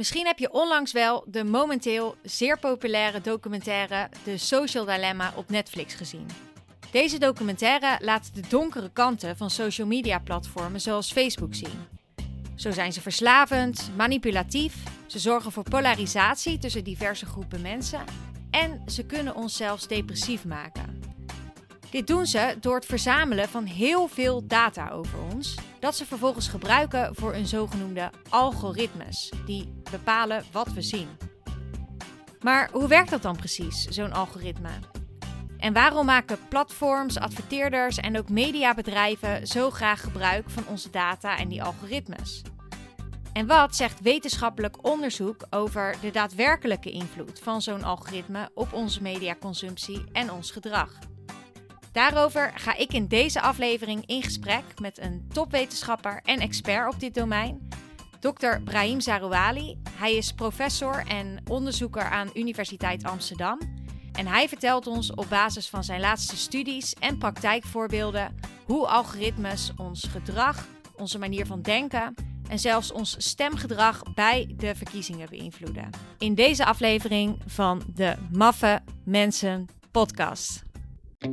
Misschien heb je onlangs wel de momenteel zeer populaire documentaire The Social Dilemma op Netflix gezien. Deze documentaire laat de donkere kanten van social media platformen zoals Facebook zien. Zo zijn ze verslavend, manipulatief, ze zorgen voor polarisatie tussen diverse groepen mensen en ze kunnen ons zelfs depressief maken. Dit doen ze door het verzamelen van heel veel data over ons, dat ze vervolgens gebruiken voor hun zogenoemde algoritmes, die bepalen wat we zien. Maar hoe werkt dat dan precies, zo'n algoritme? En waarom maken platforms, adverteerders en ook mediabedrijven zo graag gebruik van onze data en die algoritmes? En wat zegt wetenschappelijk onderzoek over de daadwerkelijke invloed van zo'n algoritme op onze mediaconsumptie en ons gedrag? Daarover ga ik in deze aflevering in gesprek met een topwetenschapper en expert op dit domein, Dr. Brahim Zarouali. Hij is professor en onderzoeker aan Universiteit Amsterdam. En hij vertelt ons op basis van zijn laatste studies en praktijkvoorbeelden hoe algoritmes ons gedrag, onze manier van denken en zelfs ons stemgedrag bij de verkiezingen beïnvloeden. In deze aflevering van de Maffe Mensen podcast. Welkom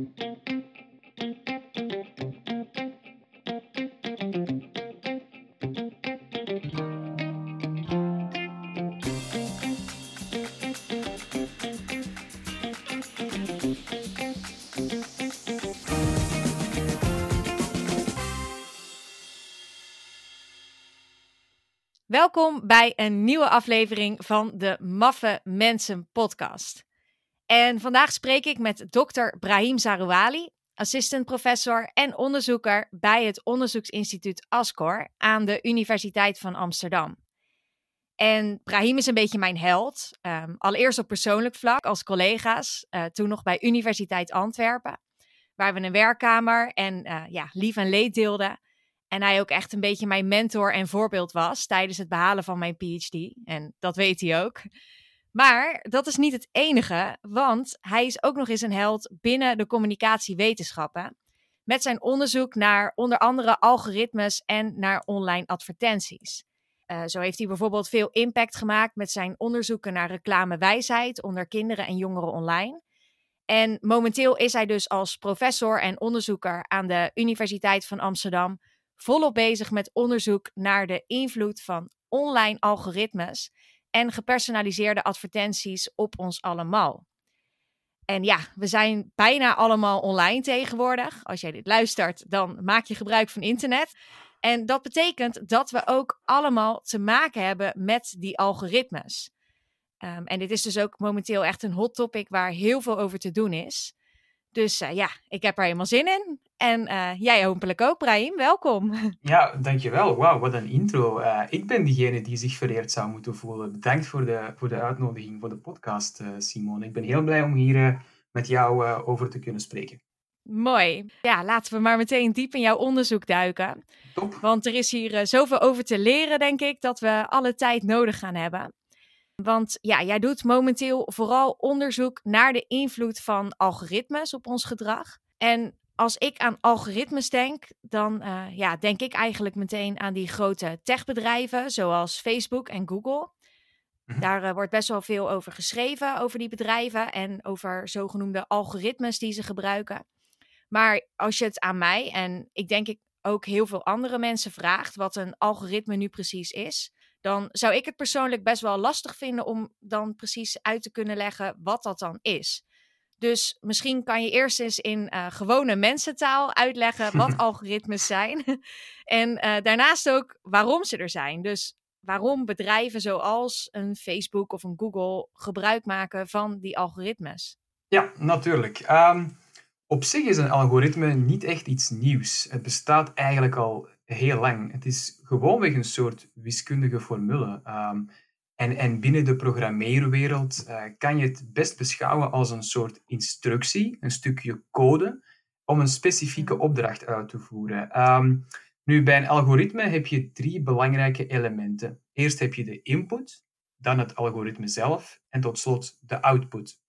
bij een nieuwe aflevering van de Maffe Mensen podcast. En vandaag spreek ik met dokter Brahim Zarouali, assistant professor en onderzoeker bij het onderzoeksinstituut ASCOR aan de Universiteit van Amsterdam. En Brahim is een beetje mijn held. Um, allereerst op persoonlijk vlak als collega's, uh, toen nog bij Universiteit Antwerpen, waar we een werkkamer en uh, ja, lief en leed deelden. En hij ook echt een beetje mijn mentor en voorbeeld was tijdens het behalen van mijn PhD. En dat weet hij ook. Maar dat is niet het enige, want hij is ook nog eens een held binnen de communicatiewetenschappen. Met zijn onderzoek naar onder andere algoritmes en naar online advertenties. Uh, zo heeft hij bijvoorbeeld veel impact gemaakt met zijn onderzoeken naar reclamewijsheid onder kinderen en jongeren online. En momenteel is hij dus als professor en onderzoeker aan de Universiteit van Amsterdam volop bezig met onderzoek naar de invloed van online algoritmes en gepersonaliseerde advertenties op ons allemaal. En ja, we zijn bijna allemaal online tegenwoordig. Als jij dit luistert, dan maak je gebruik van internet. En dat betekent dat we ook allemaal te maken hebben met die algoritmes. Um, en dit is dus ook momenteel echt een hot topic waar heel veel over te doen is. Dus uh, ja, ik heb er helemaal zin in. En uh, jij hopelijk ook, Brahim. Welkom. Ja, dankjewel. Wauw, wat een intro. Uh, ik ben diegene die zich vereerd zou moeten voelen. Bedankt voor de, voor de uitnodiging voor de podcast, Simone. Ik ben heel blij om hier met jou over te kunnen spreken. Mooi. Ja, laten we maar meteen diep in jouw onderzoek duiken. Top. Want er is hier zoveel over te leren, denk ik, dat we alle tijd nodig gaan hebben. Want ja, jij doet momenteel vooral onderzoek naar de invloed van algoritmes op ons gedrag. En als ik aan algoritmes denk, dan uh, ja, denk ik eigenlijk meteen aan die grote techbedrijven zoals Facebook en Google. Mhm. Daar uh, wordt best wel veel over geschreven, over die bedrijven en over zogenoemde algoritmes die ze gebruiken. Maar als je het aan mij en ik denk ik ook heel veel andere mensen vraagt wat een algoritme nu precies is, dan zou ik het persoonlijk best wel lastig vinden om dan precies uit te kunnen leggen wat dat dan is. Dus misschien kan je eerst eens in uh, gewone mensentaal uitleggen wat algoritmes zijn. en uh, daarnaast ook waarom ze er zijn. Dus waarom bedrijven zoals een Facebook of een Google gebruik maken van die algoritmes. Ja, natuurlijk. Um, op zich is een algoritme niet echt iets nieuws. Het bestaat eigenlijk al heel lang. Het is gewoonweg een soort wiskundige formule. Um, en, en binnen de programmeerwereld uh, kan je het best beschouwen als een soort instructie, een stukje code, om een specifieke opdracht uit te voeren. Um, nu, bij een algoritme heb je drie belangrijke elementen. Eerst heb je de input, dan het algoritme zelf en tot slot de output.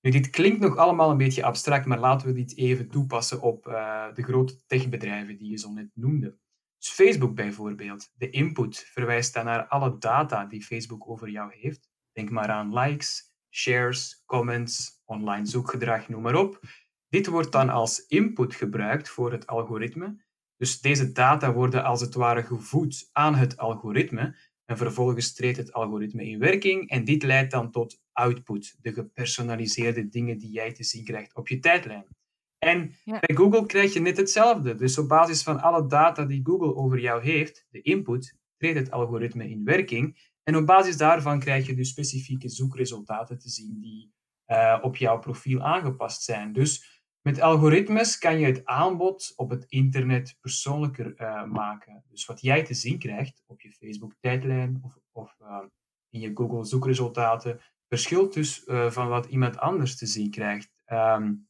Nu, dit klinkt nog allemaal een beetje abstract, maar laten we dit even toepassen op uh, de grote techbedrijven die je zo net noemde. Dus Facebook bijvoorbeeld, de input verwijst dan naar alle data die Facebook over jou heeft. Denk maar aan likes, shares, comments, online zoekgedrag, noem maar op. Dit wordt dan als input gebruikt voor het algoritme. Dus deze data worden als het ware gevoed aan het algoritme en vervolgens treedt het algoritme in werking en dit leidt dan tot output, de gepersonaliseerde dingen die jij te zien krijgt op je tijdlijn. En bij Google krijg je net hetzelfde. Dus op basis van alle data die Google over jou heeft, de input, treedt het algoritme in werking. En op basis daarvan krijg je dus specifieke zoekresultaten te zien die uh, op jouw profiel aangepast zijn. Dus met algoritmes kan je het aanbod op het internet persoonlijker uh, maken. Dus wat jij te zien krijgt op je Facebook-tijdlijn of, of uh, in je Google-zoekresultaten, verschilt dus van wat iemand anders te zien krijgt. Um,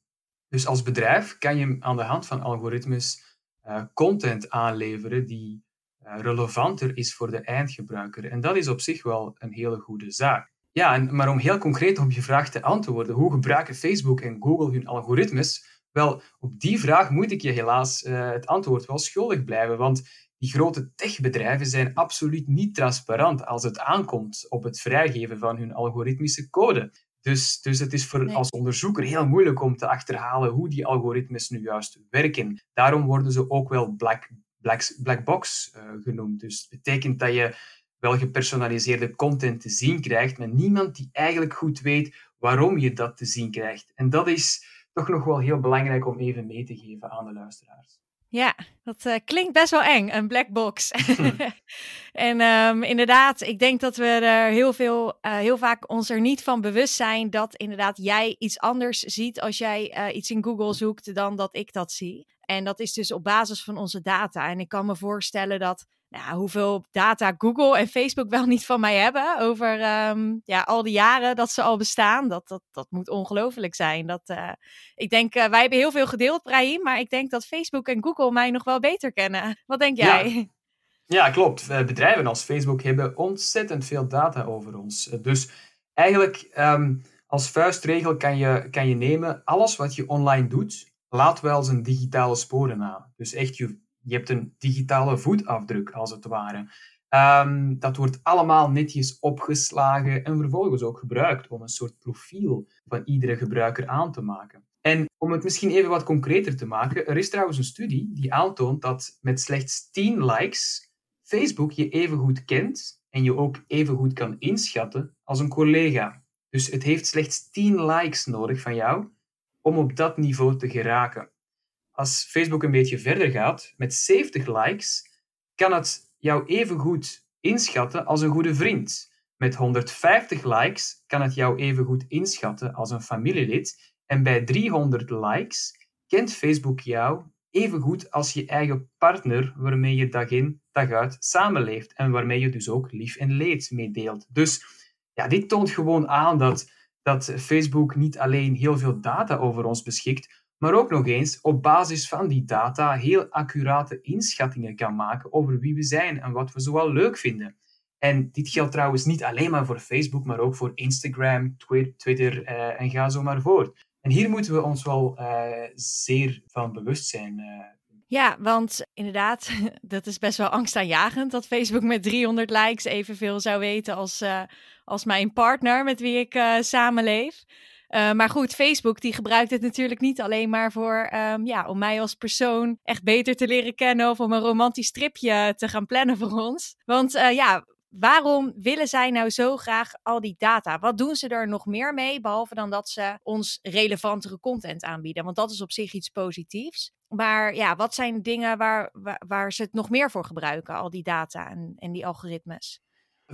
dus als bedrijf kan je aan de hand van algoritmes uh, content aanleveren die uh, relevanter is voor de eindgebruiker. En dat is op zich wel een hele goede zaak. Ja, en, maar om heel concreet op je vraag te antwoorden, hoe gebruiken Facebook en Google hun algoritmes? Wel, op die vraag moet ik je helaas uh, het antwoord wel schuldig blijven, want die grote techbedrijven zijn absoluut niet transparant als het aankomt op het vrijgeven van hun algoritmische code. Dus, dus het is voor als onderzoeker heel moeilijk om te achterhalen hoe die algoritmes nu juist werken. Daarom worden ze ook wel black, black, black box uh, genoemd. Dus het betekent dat je wel gepersonaliseerde content te zien krijgt, maar niemand die eigenlijk goed weet waarom je dat te zien krijgt. En dat is toch nog wel heel belangrijk om even mee te geven aan de luisteraars. Ja, dat uh, klinkt best wel eng, een black box. en um, inderdaad, ik denk dat we er heel veel, uh, heel vaak ons er niet van bewust zijn dat inderdaad jij iets anders ziet als jij uh, iets in Google zoekt dan dat ik dat zie. En dat is dus op basis van onze data. En ik kan me voorstellen dat nou, hoeveel data Google en Facebook wel niet van mij hebben over um, ja, al die jaren dat ze al bestaan. Dat, dat, dat moet ongelooflijk zijn. Dat, uh, ik denk, uh, wij hebben heel veel gedeeld, Brahim, maar ik denk dat Facebook en Google mij nog wel beter kennen. Wat denk jij? Ja. Ja, klopt. Bedrijven als Facebook hebben ontzettend veel data over ons. Dus eigenlijk um, als vuistregel kan je, kan je nemen, alles wat je online doet, laat wel zijn digitale sporen na. Dus echt je je hebt een digitale voetafdruk, als het ware. Um, dat wordt allemaal netjes opgeslagen en vervolgens ook gebruikt om een soort profiel van iedere gebruiker aan te maken. En om het misschien even wat concreter te maken, er is trouwens een studie die aantoont dat met slechts 10 likes Facebook je even goed kent en je ook even goed kan inschatten als een collega. Dus het heeft slechts 10 likes nodig van jou om op dat niveau te geraken als Facebook een beetje verder gaat, met 70 likes, kan het jou even goed inschatten als een goede vriend. Met 150 likes kan het jou even goed inschatten als een familielid. En bij 300 likes kent Facebook jou even goed als je eigen partner waarmee je dag in, dag uit samenleeft en waarmee je dus ook lief en leed meedeelt. Dus ja, dit toont gewoon aan dat, dat Facebook niet alleen heel veel data over ons beschikt, maar ook nog eens op basis van die data heel accurate inschattingen kan maken over wie we zijn en wat we zoal leuk vinden. En dit geldt trouwens niet alleen maar voor Facebook, maar ook voor Instagram, Twitter uh, en ga zo maar voort. En hier moeten we ons wel uh, zeer van bewust zijn. Uh. Ja, want inderdaad, dat is best wel angstaanjagend dat Facebook met 300 likes evenveel zou weten als, als mijn partner met wie ik samenleef. Uh, maar goed, Facebook die gebruikt het natuurlijk niet alleen maar voor, um, ja, om mij als persoon echt beter te leren kennen of om een romantisch stripje te gaan plannen voor ons. Want uh, ja, waarom willen zij nou zo graag al die data? Wat doen ze er nog meer mee, behalve dan dat ze ons relevantere content aanbieden? Want dat is op zich iets positiefs. Maar ja, wat zijn dingen waar, waar, waar ze het nog meer voor gebruiken, al die data en, en die algoritmes?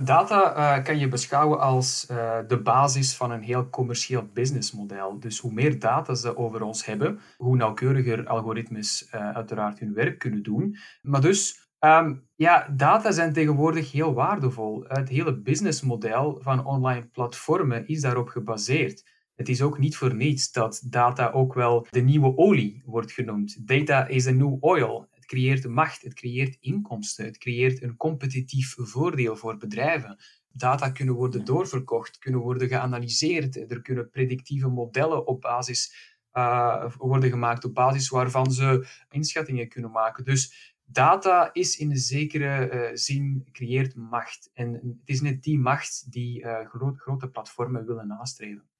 Data uh, kan je beschouwen als uh, de basis van een heel commercieel businessmodel. Dus hoe meer data ze over ons hebben, hoe nauwkeuriger algoritmes uh, uiteraard hun werk kunnen doen. Maar dus, um, ja, data zijn tegenwoordig heel waardevol. Het hele businessmodel van online platformen is daarop gebaseerd. Het is ook niet voor niets dat data ook wel de nieuwe olie wordt genoemd. Data is a new oil creëert macht, het creëert inkomsten, het creëert een competitief voordeel voor bedrijven. Data kunnen worden doorverkocht, kunnen worden geanalyseerd, er kunnen predictieve modellen op basis uh, worden gemaakt op basis waarvan ze inschattingen kunnen maken. Dus data is in een zekere uh, zin creëert macht. En het is net die macht die uh, grote platformen willen nastreven.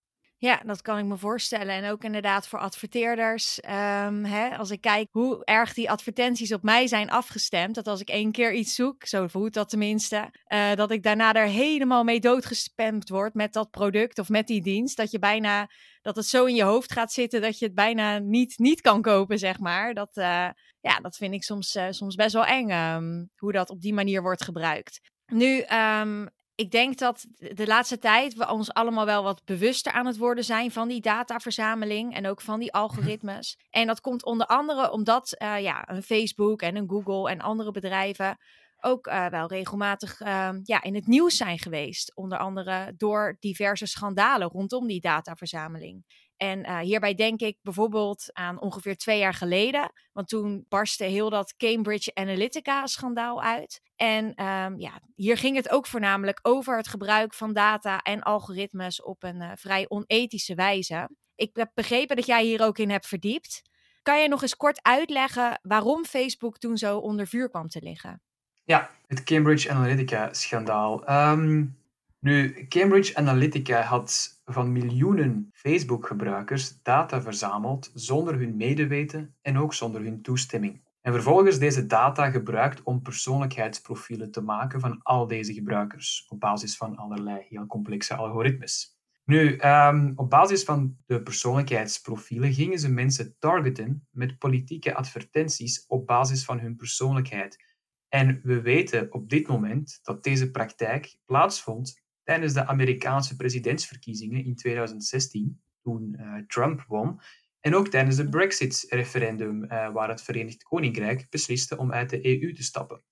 Ja, dat kan ik me voorstellen. En ook inderdaad voor adverteerders. Um, hè, als ik kijk hoe erg die advertenties op mij zijn afgestemd. Dat als ik één keer iets zoek, zo voelt dat tenminste. Uh, dat ik daarna er helemaal mee doodgespamd word met dat product of met die dienst. Dat je bijna, dat het zo in je hoofd gaat zitten dat je het bijna niet, niet kan kopen, zeg maar. Dat, uh, ja, dat vind ik soms, uh, soms best wel eng, um, hoe dat op die manier wordt gebruikt. Nu, um, ik denk dat de laatste tijd we ons allemaal wel wat bewuster aan het worden zijn van die dataverzameling en ook van die mhm. algoritmes. En dat komt onder andere omdat uh, ja, een Facebook en een Google en andere bedrijven ook uh, wel regelmatig uh, ja, in het nieuws zijn geweest. Onder andere door diverse schandalen rondom die dataverzameling. En uh, hierbij denk ik bijvoorbeeld aan ongeveer twee jaar geleden. Want toen barstte heel dat Cambridge Analytica-schandaal uit. En um, ja, hier ging het ook voornamelijk over het gebruik van data en algoritmes op een uh, vrij onethische wijze. Ik heb begrepen dat jij hier ook in hebt verdiept. Kan je nog eens kort uitleggen waarom Facebook toen zo onder vuur kwam te liggen? Ja, het Cambridge Analytica-schandaal. Um, nu, Cambridge Analytica had van miljoenen Facebook-gebruikers data verzameld zonder hun medeweten en ook zonder hun toestemming. En vervolgens deze data gebruikt om persoonlijkheidsprofielen te maken van al deze gebruikers op basis van allerlei heel complexe algoritmes. Nu, um, op basis van de persoonlijkheidsprofielen gingen ze mensen targeten met politieke advertenties op basis van hun persoonlijkheid. En we weten op dit moment dat deze praktijk plaatsvond tijdens de Amerikaanse presidentsverkiezingen in 2016, toen uh, Trump won, en ook tijdens het Brexit-referendum, uh, waar het Verenigd Koninkrijk besliste om uit de EU te stappen.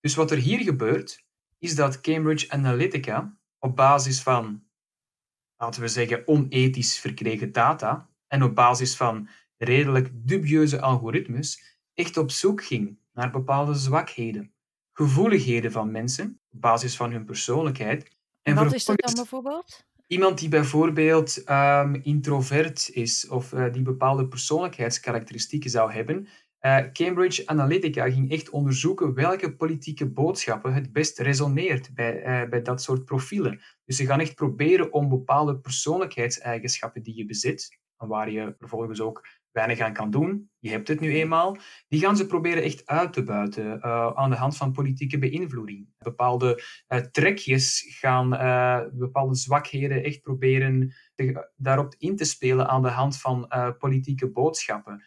Dus wat er hier gebeurt, is dat Cambridge Analytica op basis van, laten we zeggen, onethisch verkregen data en op basis van redelijk dubieuze algoritmes echt op zoek ging naar bepaalde zwakheden, gevoeligheden van mensen op basis van hun persoonlijkheid en wat is dat dan bijvoorbeeld? Iemand die bijvoorbeeld um, introvert is of uh, die bepaalde persoonlijkheidskarakteristieken zou hebben. Uh, Cambridge Analytica ging echt onderzoeken welke politieke boodschappen het best resoneert bij, uh, bij dat soort profielen. Dus ze gaan echt proberen om bepaalde persoonlijkheidseigenschappen die je bezit, en waar je vervolgens ook weinig aan kan doen, je hebt het nu eenmaal, die gaan ze proberen echt uit te buiten uh, aan de hand van politieke beïnvloeding. Bepaalde uh, trekjes gaan uh, bepaalde zwakheden echt proberen te, daarop in te spelen aan de hand van politieke boodschappen.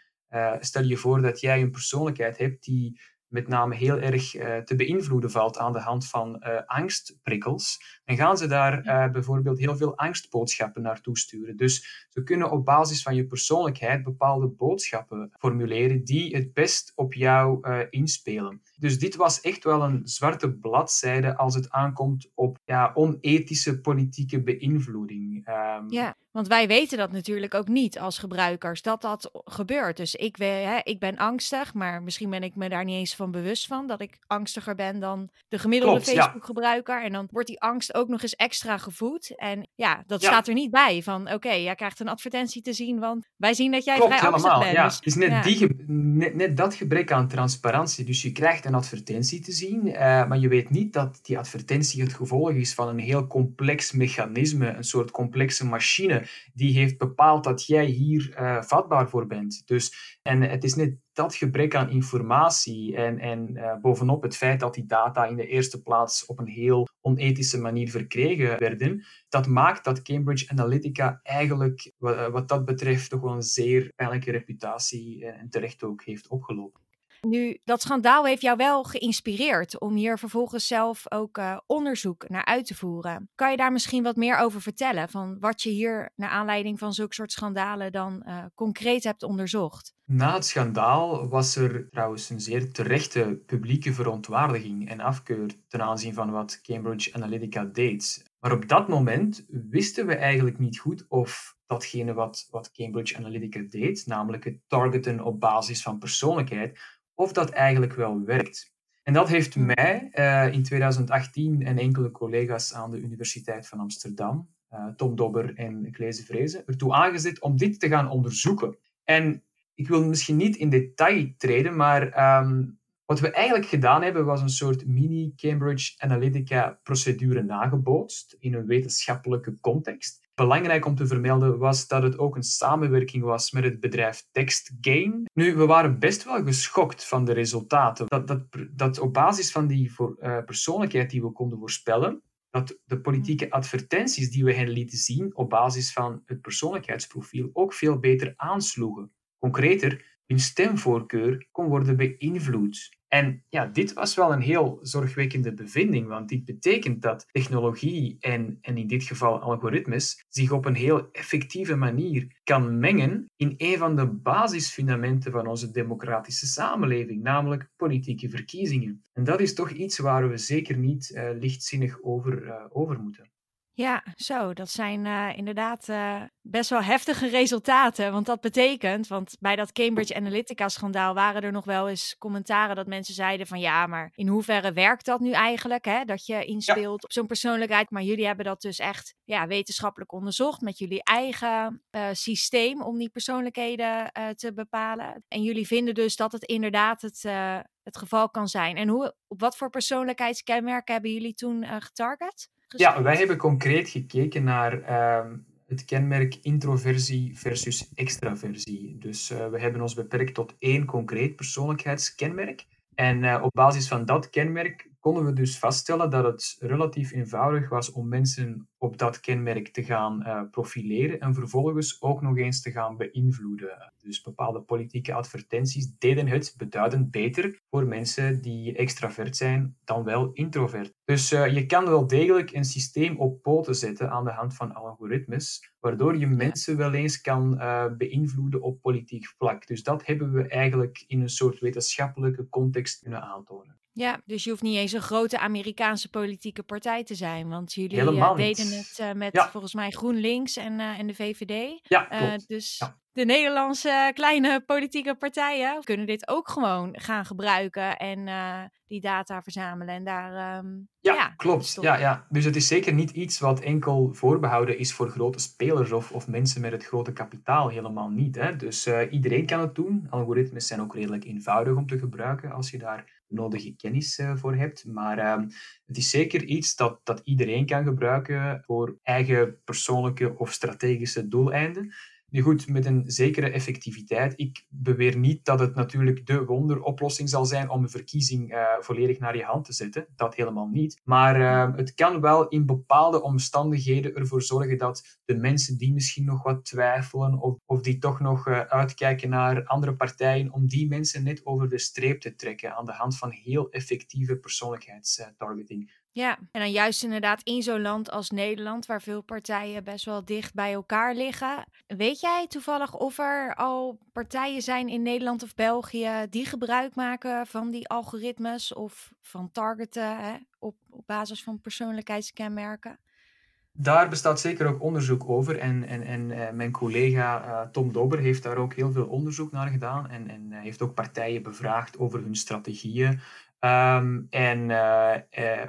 stel je voor dat jij een persoonlijkheid hebt die met name heel erg uh, te beïnvloeden valt aan de hand van uh, angstprikkels, dan gaan ze daar uh, bijvoorbeeld heel veel angstboodschappen naartoe sturen. Dus ze kunnen op basis van je persoonlijkheid bepaalde boodschappen formuleren die het best op jou inspelen. Dus dit was echt wel een zwarte bladzijde als het aankomt op ja, onethische politieke beïnvloeding. Um, ja. Want wij weten dat natuurlijk ook niet als gebruikers dat dat gebeurt. Dus ik, hè, ik ben angstig, maar misschien ben ik me daar niet eens van bewust van dat ik angstiger ben dan de gemiddelde Facebook-gebruiker. En dan wordt die angst ook nog eens extra gevoed. En ja, dat staat er niet bij van oké, jij krijgt een advertentie te zien, want wij zien dat jij Klopt, vrij angstig helemaal, bent. Ja. Dus, het is net, die, net, net, dat gebrek aan transparantie. Dus je krijgt een advertentie te zien, uh, maar je weet niet dat die advertentie het gevolg is van een heel complex mechanisme, een soort complexe machine die heeft bepaald dat jij hier uh, vatbaar voor bent. Dus, en het is net dat gebrek aan informatie en, en uh, bovenop het feit dat die data in de eerste plaats op een heel onethische manier verkregen werden, dat maakt dat Cambridge Analytica eigenlijk wat, wat dat betreft toch wel een zeer pijnlijke reputatie eh, en terecht ook heeft opgelopen. Nu, dat schandaal heeft jou wel geïnspireerd om hier vervolgens zelf ook uh, onderzoek naar uit te voeren. Kan je daar misschien wat meer over vertellen? Van wat je hier naar aanleiding van zulke soort schandalen dan uh, concreet hebt onderzocht? Na het schandaal was er trouwens een zeer terechte publieke verontwaardiging en afkeur ten aanzien van wat Cambridge Analytica deed. Maar op dat moment wisten we eigenlijk niet goed of datgene wat, wat Cambridge Analytica deed, namelijk het targeten op basis van persoonlijkheid, of dat eigenlijk wel werkt. En dat heeft mij uh, in 2018 en enkele collega's aan de Universiteit van Amsterdam, uh, Tom Dobber en Kleese Vrezen, ertoe aangezet om dit te gaan onderzoeken. En ik wil misschien niet in detail treden, maar um, Wat we eigenlijk gedaan hebben, was een soort mini-Cambridge Analytica-procedure nagebootst in een wetenschappelijke context. Belangrijk om te vermelden was dat het ook een samenwerking was met het bedrijf TextGain. Nu, we waren best wel geschokt van de resultaten. Dat, dat, dat op basis van die voor, uh, persoonlijkheid die we konden voorspellen, dat de politieke advertenties die we hen lieten zien op basis van het persoonlijkheidsprofiel ook veel beter aansloegen. Concreter, hun stemvoorkeur kon worden beïnvloed. En ja, dit was wel een heel zorgwekkende bevinding, want dit betekent dat technologie en, en in dit geval algoritmes zich op een heel effectieve manier kan mengen in een van de basisfundamenten van onze democratische samenleving, namelijk politieke verkiezingen. En dat is toch iets waar we zeker niet uh, lichtzinnig over, uh, over moeten. Ja, zo, dat zijn uh, inderdaad uh, best wel heftige resultaten. Want dat betekent, want bij dat Cambridge Analytica-schandaal waren er nog wel eens commentaren dat mensen zeiden van ja, maar in hoeverre werkt dat nu eigenlijk? Hè? Dat je inspeelt op zo'n persoonlijkheid. Maar jullie hebben dat dus echt ja, wetenschappelijk onderzocht met jullie eigen uh, systeem om die persoonlijkheden te bepalen. En jullie vinden dus dat het inderdaad het, het geval kan zijn. En hoe, op wat voor persoonlijkheidskenmerken hebben jullie toen getarget? Ja, wij hebben concreet gekeken naar ehm, het kenmerk introversie versus extraversie. Dus uh, we hebben ons beperkt tot één concreet persoonlijkheidskenmerk. En uh, op basis van dat kenmerk konden we dus vaststellen dat het relatief eenvoudig was om mensen op dat kenmerk te gaan uh, profileren en vervolgens ook nog eens te gaan beïnvloeden. Dus bepaalde politieke advertenties deden het beduidend beter voor mensen die extravert zijn dan wel introvert. Dus uh, je kan wel degelijk een systeem op poten zetten aan de hand van algoritmes, waardoor je mensen wel eens kan uh, beïnvloeden op politiek vlak. Dus dat hebben we eigenlijk in een soort wetenschappelijke context kunnen aantonen. Ja, dus je hoeft niet eens een grote Amerikaanse politieke partij te zijn. Want jullie uh, deden het uh, met ja. volgens mij GroenLinks en, uh, en de VVD. Ja, dus ja. de Nederlandse kleine politieke partijen kunnen dit ook gewoon gaan gebruiken en die data verzamelen. En daar. Um, ja, ja, klopt. Ja, ja. Dus het is zeker niet iets wat enkel voorbehouden is voor grote spelers of, of mensen met het grote kapitaal. Helemaal niet. Hè? Dus iedereen kan het doen. Algoritmes zijn ook redelijk eenvoudig om te gebruiken als je daar nodige kennis uh, voor hebt. Maar uh, het is zeker iets dat, dat iedereen kan gebruiken voor eigen persoonlijke of strategische doeleinden. Nu goed, met een zekere effectiviteit. Ik beweer niet dat het natuurlijk de wonderoplossing zal zijn om een verkiezing uh, volledig naar je hand te zetten. Dat helemaal niet. Maar uh, het kan wel in bepaalde omstandigheden ervoor zorgen dat de mensen die misschien nog wat twijfelen of, of die toch nog uh, uitkijken naar andere partijen, om die mensen net over de streep te trekken aan de hand van heel effectieve persoonlijkheidstargeting. Ja, en dan juist inderdaad in zo'n land als Nederland, waar veel partijen best wel dicht bij elkaar liggen. Weet jij toevallig of er al partijen zijn in Nederland of België die gebruik maken van die algoritmes of van targeten hè, op, op basis van persoonlijkheidskenmerken? Daar bestaat zeker ook onderzoek over. En, en, en uh, mijn collega uh, Tom Dobber heeft daar ook heel veel onderzoek naar gedaan. En, en uh, heeft ook partijen bevraagd over hun strategieën. Um, en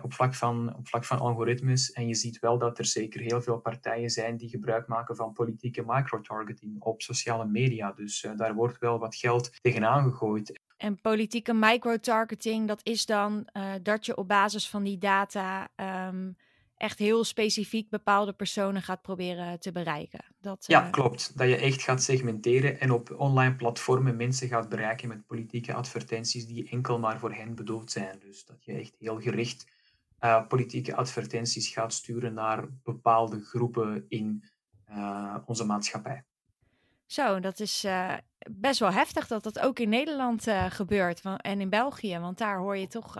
op, vlak van, op vlak van algoritmes. En je ziet wel dat er zeker heel veel partijen zijn die gebruik maken van politieke microtargeting op sociale media. Dus daar wordt wel wat geld tegenaan gegooid. En politieke microtargeting, dat is dan dat je op basis van die data. Um echt heel specifiek bepaalde personen gaat proberen te bereiken. Dat, ja, uh... klopt. Dat je echt gaat segmenteren en op online platformen mensen gaat bereiken met politieke advertenties die enkel maar voor hen bedoeld zijn. Dus dat je echt heel gericht uh, politieke advertenties gaat sturen naar bepaalde groepen in uh, onze maatschappij. Zo, dat is best wel heftig dat dat ook in Nederland gebeurt en in België. Want daar hoor je toch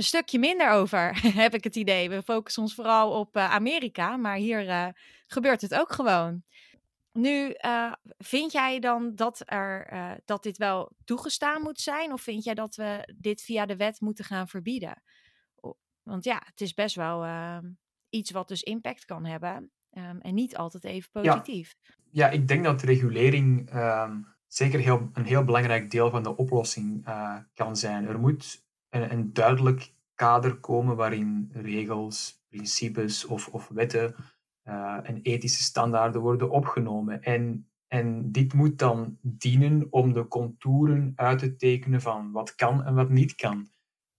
een stukje minder over, heb ik het idee. We focussen ons vooral op uh, Amerika, maar hier uh, gebeurt het ook gewoon. Nu, uh, vind jij dan dat, er, dat dit wel toegestaan moet zijn? Of vind jij dat we dit via de wet moeten gaan verbieden? Want ja, het is best wel ehm, iets wat dus impact kan hebben. Um, en niet altijd even positief. Ja, ja ik denk dat regulering um, zeker heel, een heel belangrijk deel van de oplossing kan zijn. Er moet een, een duidelijk kader komen waarin regels, principes of, of wetten uh, en ethische standaarden worden opgenomen. En En dit moet dan dienen om de contouren uit te tekenen van wat kan en wat niet kan.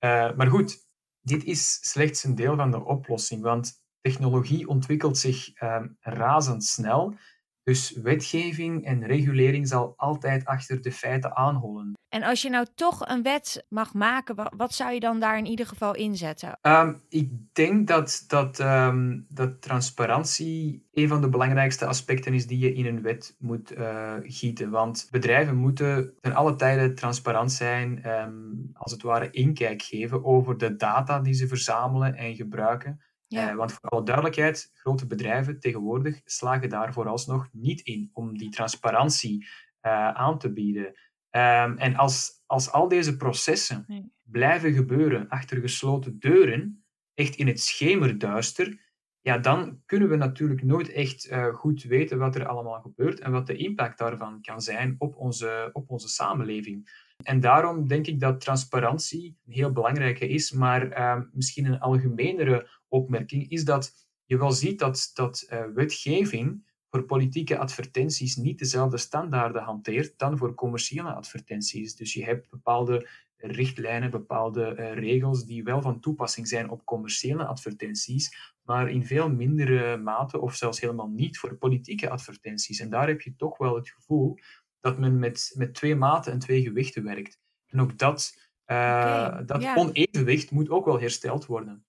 Uh, maar goed, dit is slechts een deel van de oplossing, want technologie ontwikkelt zich uh, razendsnel. Dus wetgeving en regulering zal altijd achter de feiten aanhollen. En als je nou toch een wet mag maken, wat zou je dan daar in ieder geval inzetten? Um, ik denk dat, dat, um, dat transparantie een van de belangrijkste aspecten is die je in een wet moet uh, gieten. Want bedrijven moeten ten alle tijde transparant zijn, um, als het ware inkijk geven over de data die ze verzamelen en gebruiken. Ja. Uh, want voor alle duidelijkheid, grote bedrijven tegenwoordig slagen daar vooralsnog niet in om die transparantie uh, aan te bieden. Um, en als, als al deze processen nee. blijven gebeuren achter gesloten deuren, echt in het schemerduister, ja, dan kunnen we natuurlijk nooit echt uh, goed weten wat er allemaal gebeurt en wat de impact daarvan kan zijn op onze, op onze samenleving. En daarom denk ik dat transparantie een heel belangrijke is, maar uh, misschien een algemenere opmerking is dat je wel ziet dat, dat uh, wetgeving voor politieke advertenties niet dezelfde standaarden hanteert dan voor commerciële advertenties. Dus je hebt bepaalde richtlijnen, bepaalde uh, regels die wel van toepassing zijn op commerciële advertenties, maar in veel mindere mate of zelfs helemaal niet voor politieke advertenties. En daar heb je toch wel het gevoel dat men met, met twee maten en twee gewichten werkt. En ook dat, uh, okay, dat onevenwicht moet ook wel hersteld worden.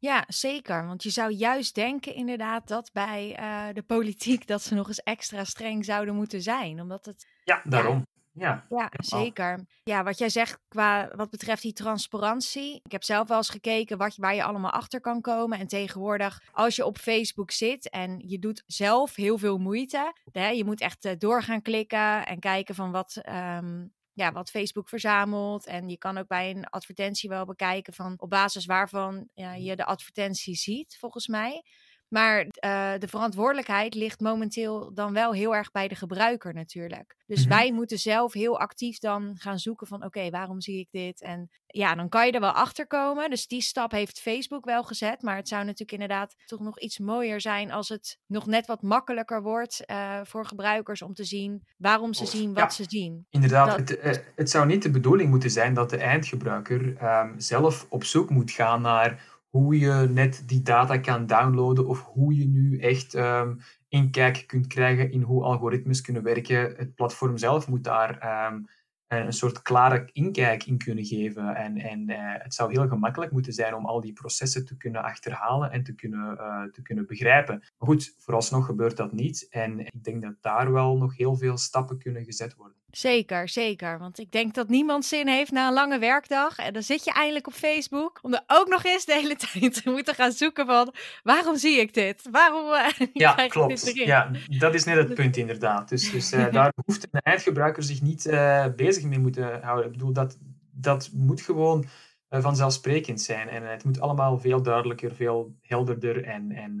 Ja, zeker. Want je zou juist denken inderdaad dat bij uh, de politiek dat ze nog eens extra streng zouden moeten zijn. Omdat het. Ja, daarom. Ja, ja, zeker. Ja, wat jij zegt qua wat betreft die transparantie. Ik heb zelf wel eens gekeken wat, waar je allemaal achter kan komen. En tegenwoordig, als je op Facebook zit en je doet zelf heel veel moeite. Hè, je moet echt uh, door gaan klikken en kijken van wat, um, ja, wat Facebook verzamelt. En je kan ook bij een advertentie wel bekijken van op basis waarvan ja, je de advertentie ziet, volgens mij. Maar uh, de verantwoordelijkheid ligt momenteel dan wel heel erg bij de gebruiker natuurlijk. Dus mm-hmm. wij moeten zelf heel actief dan gaan zoeken van oké, okay, waarom zie ik dit? En ja, dan kan je er wel achter komen. Dus die stap heeft Facebook wel gezet. Maar het zou natuurlijk inderdaad toch nog iets mooier zijn als het nog net wat makkelijker wordt uh, voor gebruikers om te zien waarom ze zien wat ja, ze zien. Inderdaad, dat... het, uh, het zou niet de bedoeling moeten zijn dat de eindgebruiker um, zelf op zoek moet gaan naar hoe je net die data kan downloaden of hoe je nu echt um, inkijk kunt krijgen in hoe algoritmes kunnen werken. Het platform zelf moet daar um, een soort klare inkijk in kunnen geven. En, en uh, het zou heel gemakkelijk moeten zijn om al die processen te kunnen achterhalen en te kunnen, uh, te kunnen begrijpen. Maar goed, vooralsnog gebeurt dat niet. En ik denk dat daar wel nog heel veel stappen kunnen gezet worden. Zeker, zeker. Want ik denk dat niemand zin heeft na een lange werkdag. En dan zit je eindelijk op Facebook. Om er ook nog eens de hele tijd te moeten gaan zoeken van... Waarom zie ik dit? Waarom uh, Ja, klopt. Ja, dat is net het punt inderdaad. Dus, dus uh, daar hoeft een eindgebruiker zich niet uh, bezig mee moeten houden. Ik bedoel, dat, dat moet gewoon vanzelfsprekend zijn. En het moet allemaal veel duidelijker, veel helderder en... en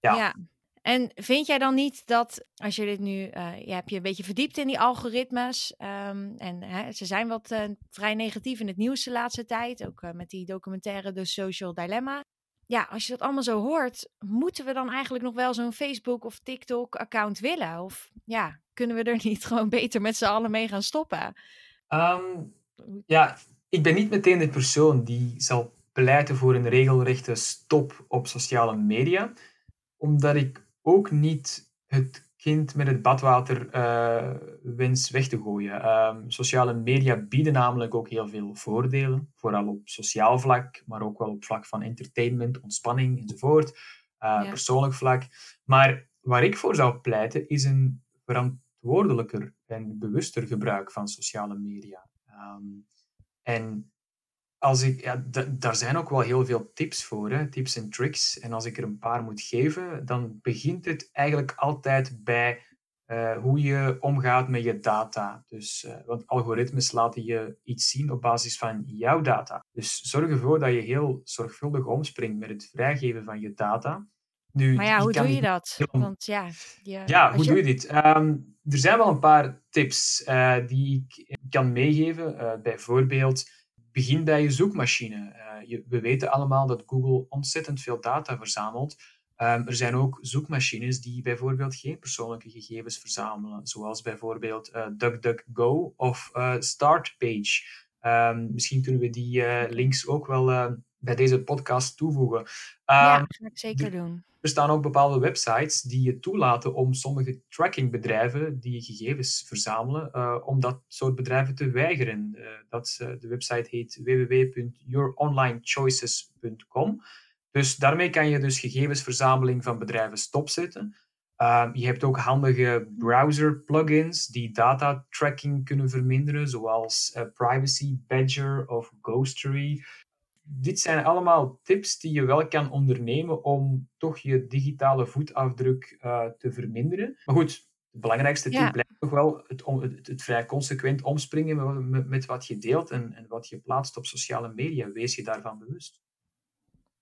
ja. ja. En vind jij dan niet dat als je dit nu, uh, je hebt je een beetje verdiept in die algoritmes um, en hè, ze zijn wat uh, vrij negatief in het nieuws de laatste tijd, ook uh, met die documentaire The Social Dilemma. Ja, als je dat allemaal zo hoort, moeten we dan eigenlijk nog wel zo'n Facebook of TikTok account willen? Of ja, kunnen we er niet gewoon beter met z'n allen mee gaan stoppen? Um, ja, ik ben niet meteen de persoon die zal pleiten voor een regelrechte stop op sociale media, omdat ik ook niet het kind met het badwater uh, wens weg te gooien. Um, sociale media bieden namelijk ook heel veel voordelen, vooral op sociaal vlak, maar ook wel op vlak van entertainment, ontspanning enzovoort, uh, ja. persoonlijk vlak. Maar waar ik voor zou pleiten is een verantwoordelijker en bewuster gebruik van sociale media. Um, en als ik, ja, daar zijn ook wel heel veel tips voor, hè? tips en tricks. En als ik er een paar moet geven, dan begint het eigenlijk altijd bij uh, hoe je omgaat met je data. Dus, uh, want algoritmes laten je iets zien op basis van jouw data. Dus zorg ervoor dat je heel zorgvuldig omspringt met het vrijgeven van je data. Nu, maar ja, hoe doe je dat? Want, ja, je, ja hoe je... doe je dit? Um, er zijn wel een paar tips uh, die ik kan meegeven. bijvoorbeeld begin bij je zoekmachine. Uh, je, we weten allemaal dat Google ontzettend veel data verzamelt. Ehm, er zijn ook zoekmachines die bijvoorbeeld geen persoonlijke gegevens verzamelen, zoals bijvoorbeeld uh, DuckDuckGo of uh, Startpage. Um, misschien kunnen we die links ook wel bij deze podcast toevoegen. Um, ja, dat ga ik zeker doen. Er staan ook bepaalde websites die je toelaten om sommige trackingbedrijven die gegevens verzamelen, uh, om dat soort bedrijven te weigeren. Uh, dat, uh, de website heet www.youronlinechoices.com. Dus daarmee kan je dus gegevensverzameling van bedrijven stopzetten. Ehm, je hebt ook handige browser plugins die data tracking kunnen verminderen, zoals Privacy Badger of Ghostery dit zijn allemaal tips die je wel kan ondernemen om toch je digitale voetafdruk uh, te verminderen. Maar goed, het belangrijkste tip blijft toch wel het, het, het, vrij consequent omspringen met, met, wat je deelt en, en wat je plaatst op sociale media. Wees je daarvan bewust.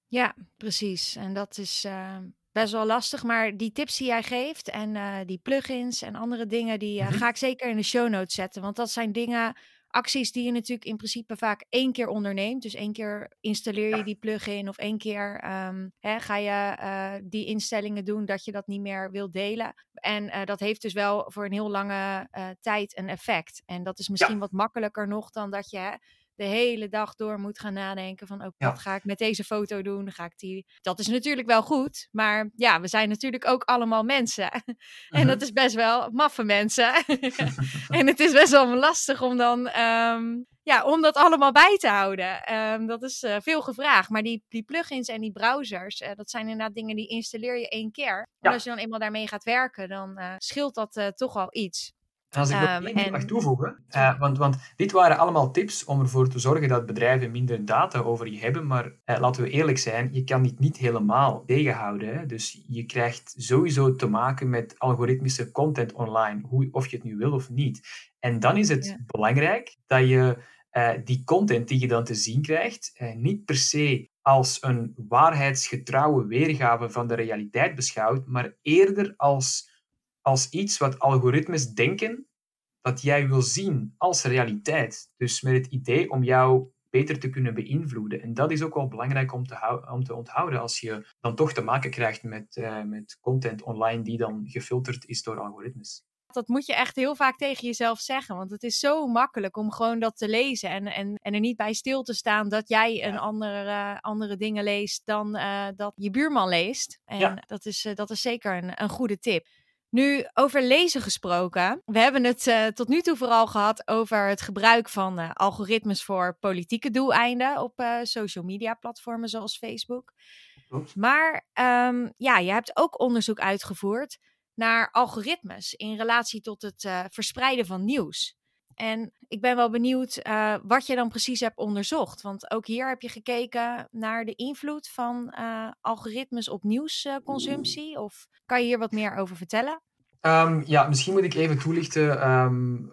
Ja, precies. En dat is uh, best wel lastig. Maar die tips die jij geeft en uh, die plugins en andere dingen, die mm-hmm. ga ik zeker in de show notes zetten. Want dat zijn dingen acties die je natuurlijk in principe vaak één keer onderneemt. Dus één keer installeer je die plugin of één keer um, hè, ga je uh, die instellingen doen dat je dat niet meer wilt delen. En uh, dat heeft dus wel voor een heel lange uh, tijd een effect. En dat is misschien ja. wat makkelijker nog dan dat je. Hè, de hele dag door moet gaan nadenken van ook, oh, wat ga ik met deze foto doen? Ga ik die... Dat is natuurlijk wel goed, maar ja, we zijn natuurlijk ook allemaal mensen. en dat is best wel maffe mensen. en het is best wel lastig om dan... Um, ja, om dat allemaal bij te houden. Um, dat is uh, veel gevraagd. Maar die, die plugins en die browsers, uh, dat zijn inderdaad dingen die installeer je één keer. Ja. En als je dan eenmaal daarmee gaat werken, dan uh, scheelt dat toch al iets. En als ik nog um, één mag toevoegen, uh, want, want dit waren allemaal tips om ervoor te zorgen dat bedrijven minder data over je hebben, maar uh, laten we eerlijk zijn, je kan dit niet helemaal tegenhouden. Hè? Dus je krijgt sowieso te maken met algoritmische content online, hoe, of je het nu wil of niet. En dan is het ja. belangrijk dat je uh, die content die je dan te zien krijgt, niet per se als een waarheidsgetrouwe weergave van de realiteit beschouwt, maar eerder als als iets wat algoritmes denken dat jij wil zien als realiteit. Dus met het idee om jou beter te kunnen beïnvloeden. En dat is ook wel belangrijk om te, om te onthouden als je dan toch te maken krijgt met, uh, met content online die dan gefilterd is door algoritmes. Dat moet je echt heel vaak tegen jezelf zeggen. Want het is zo makkelijk om gewoon dat te lezen. En, en, en er niet bij stil te staan dat jij ja. een andere, uh, andere dingen leest dan uh, dat je buurman leest. En ja. dat, is, dat is zeker een, een goede tip. Nu, over lezen gesproken. We hebben het uh, tot nu toe vooral gehad over het gebruik van uh, algoritmes voor politieke doeleinden op uh, social media platformen zoals Facebook. Maar um, ja, je hebt ook onderzoek uitgevoerd naar algoritmes in relatie tot het verspreiden van nieuws. En ik ben wel benieuwd wat je dan precies hebt onderzocht. Want ook hier heb je gekeken naar de invloed van algoritmes op nieuwsconsumptie. of kan je hier wat meer over vertellen? Um, ja, misschien moet ik even toelichten um,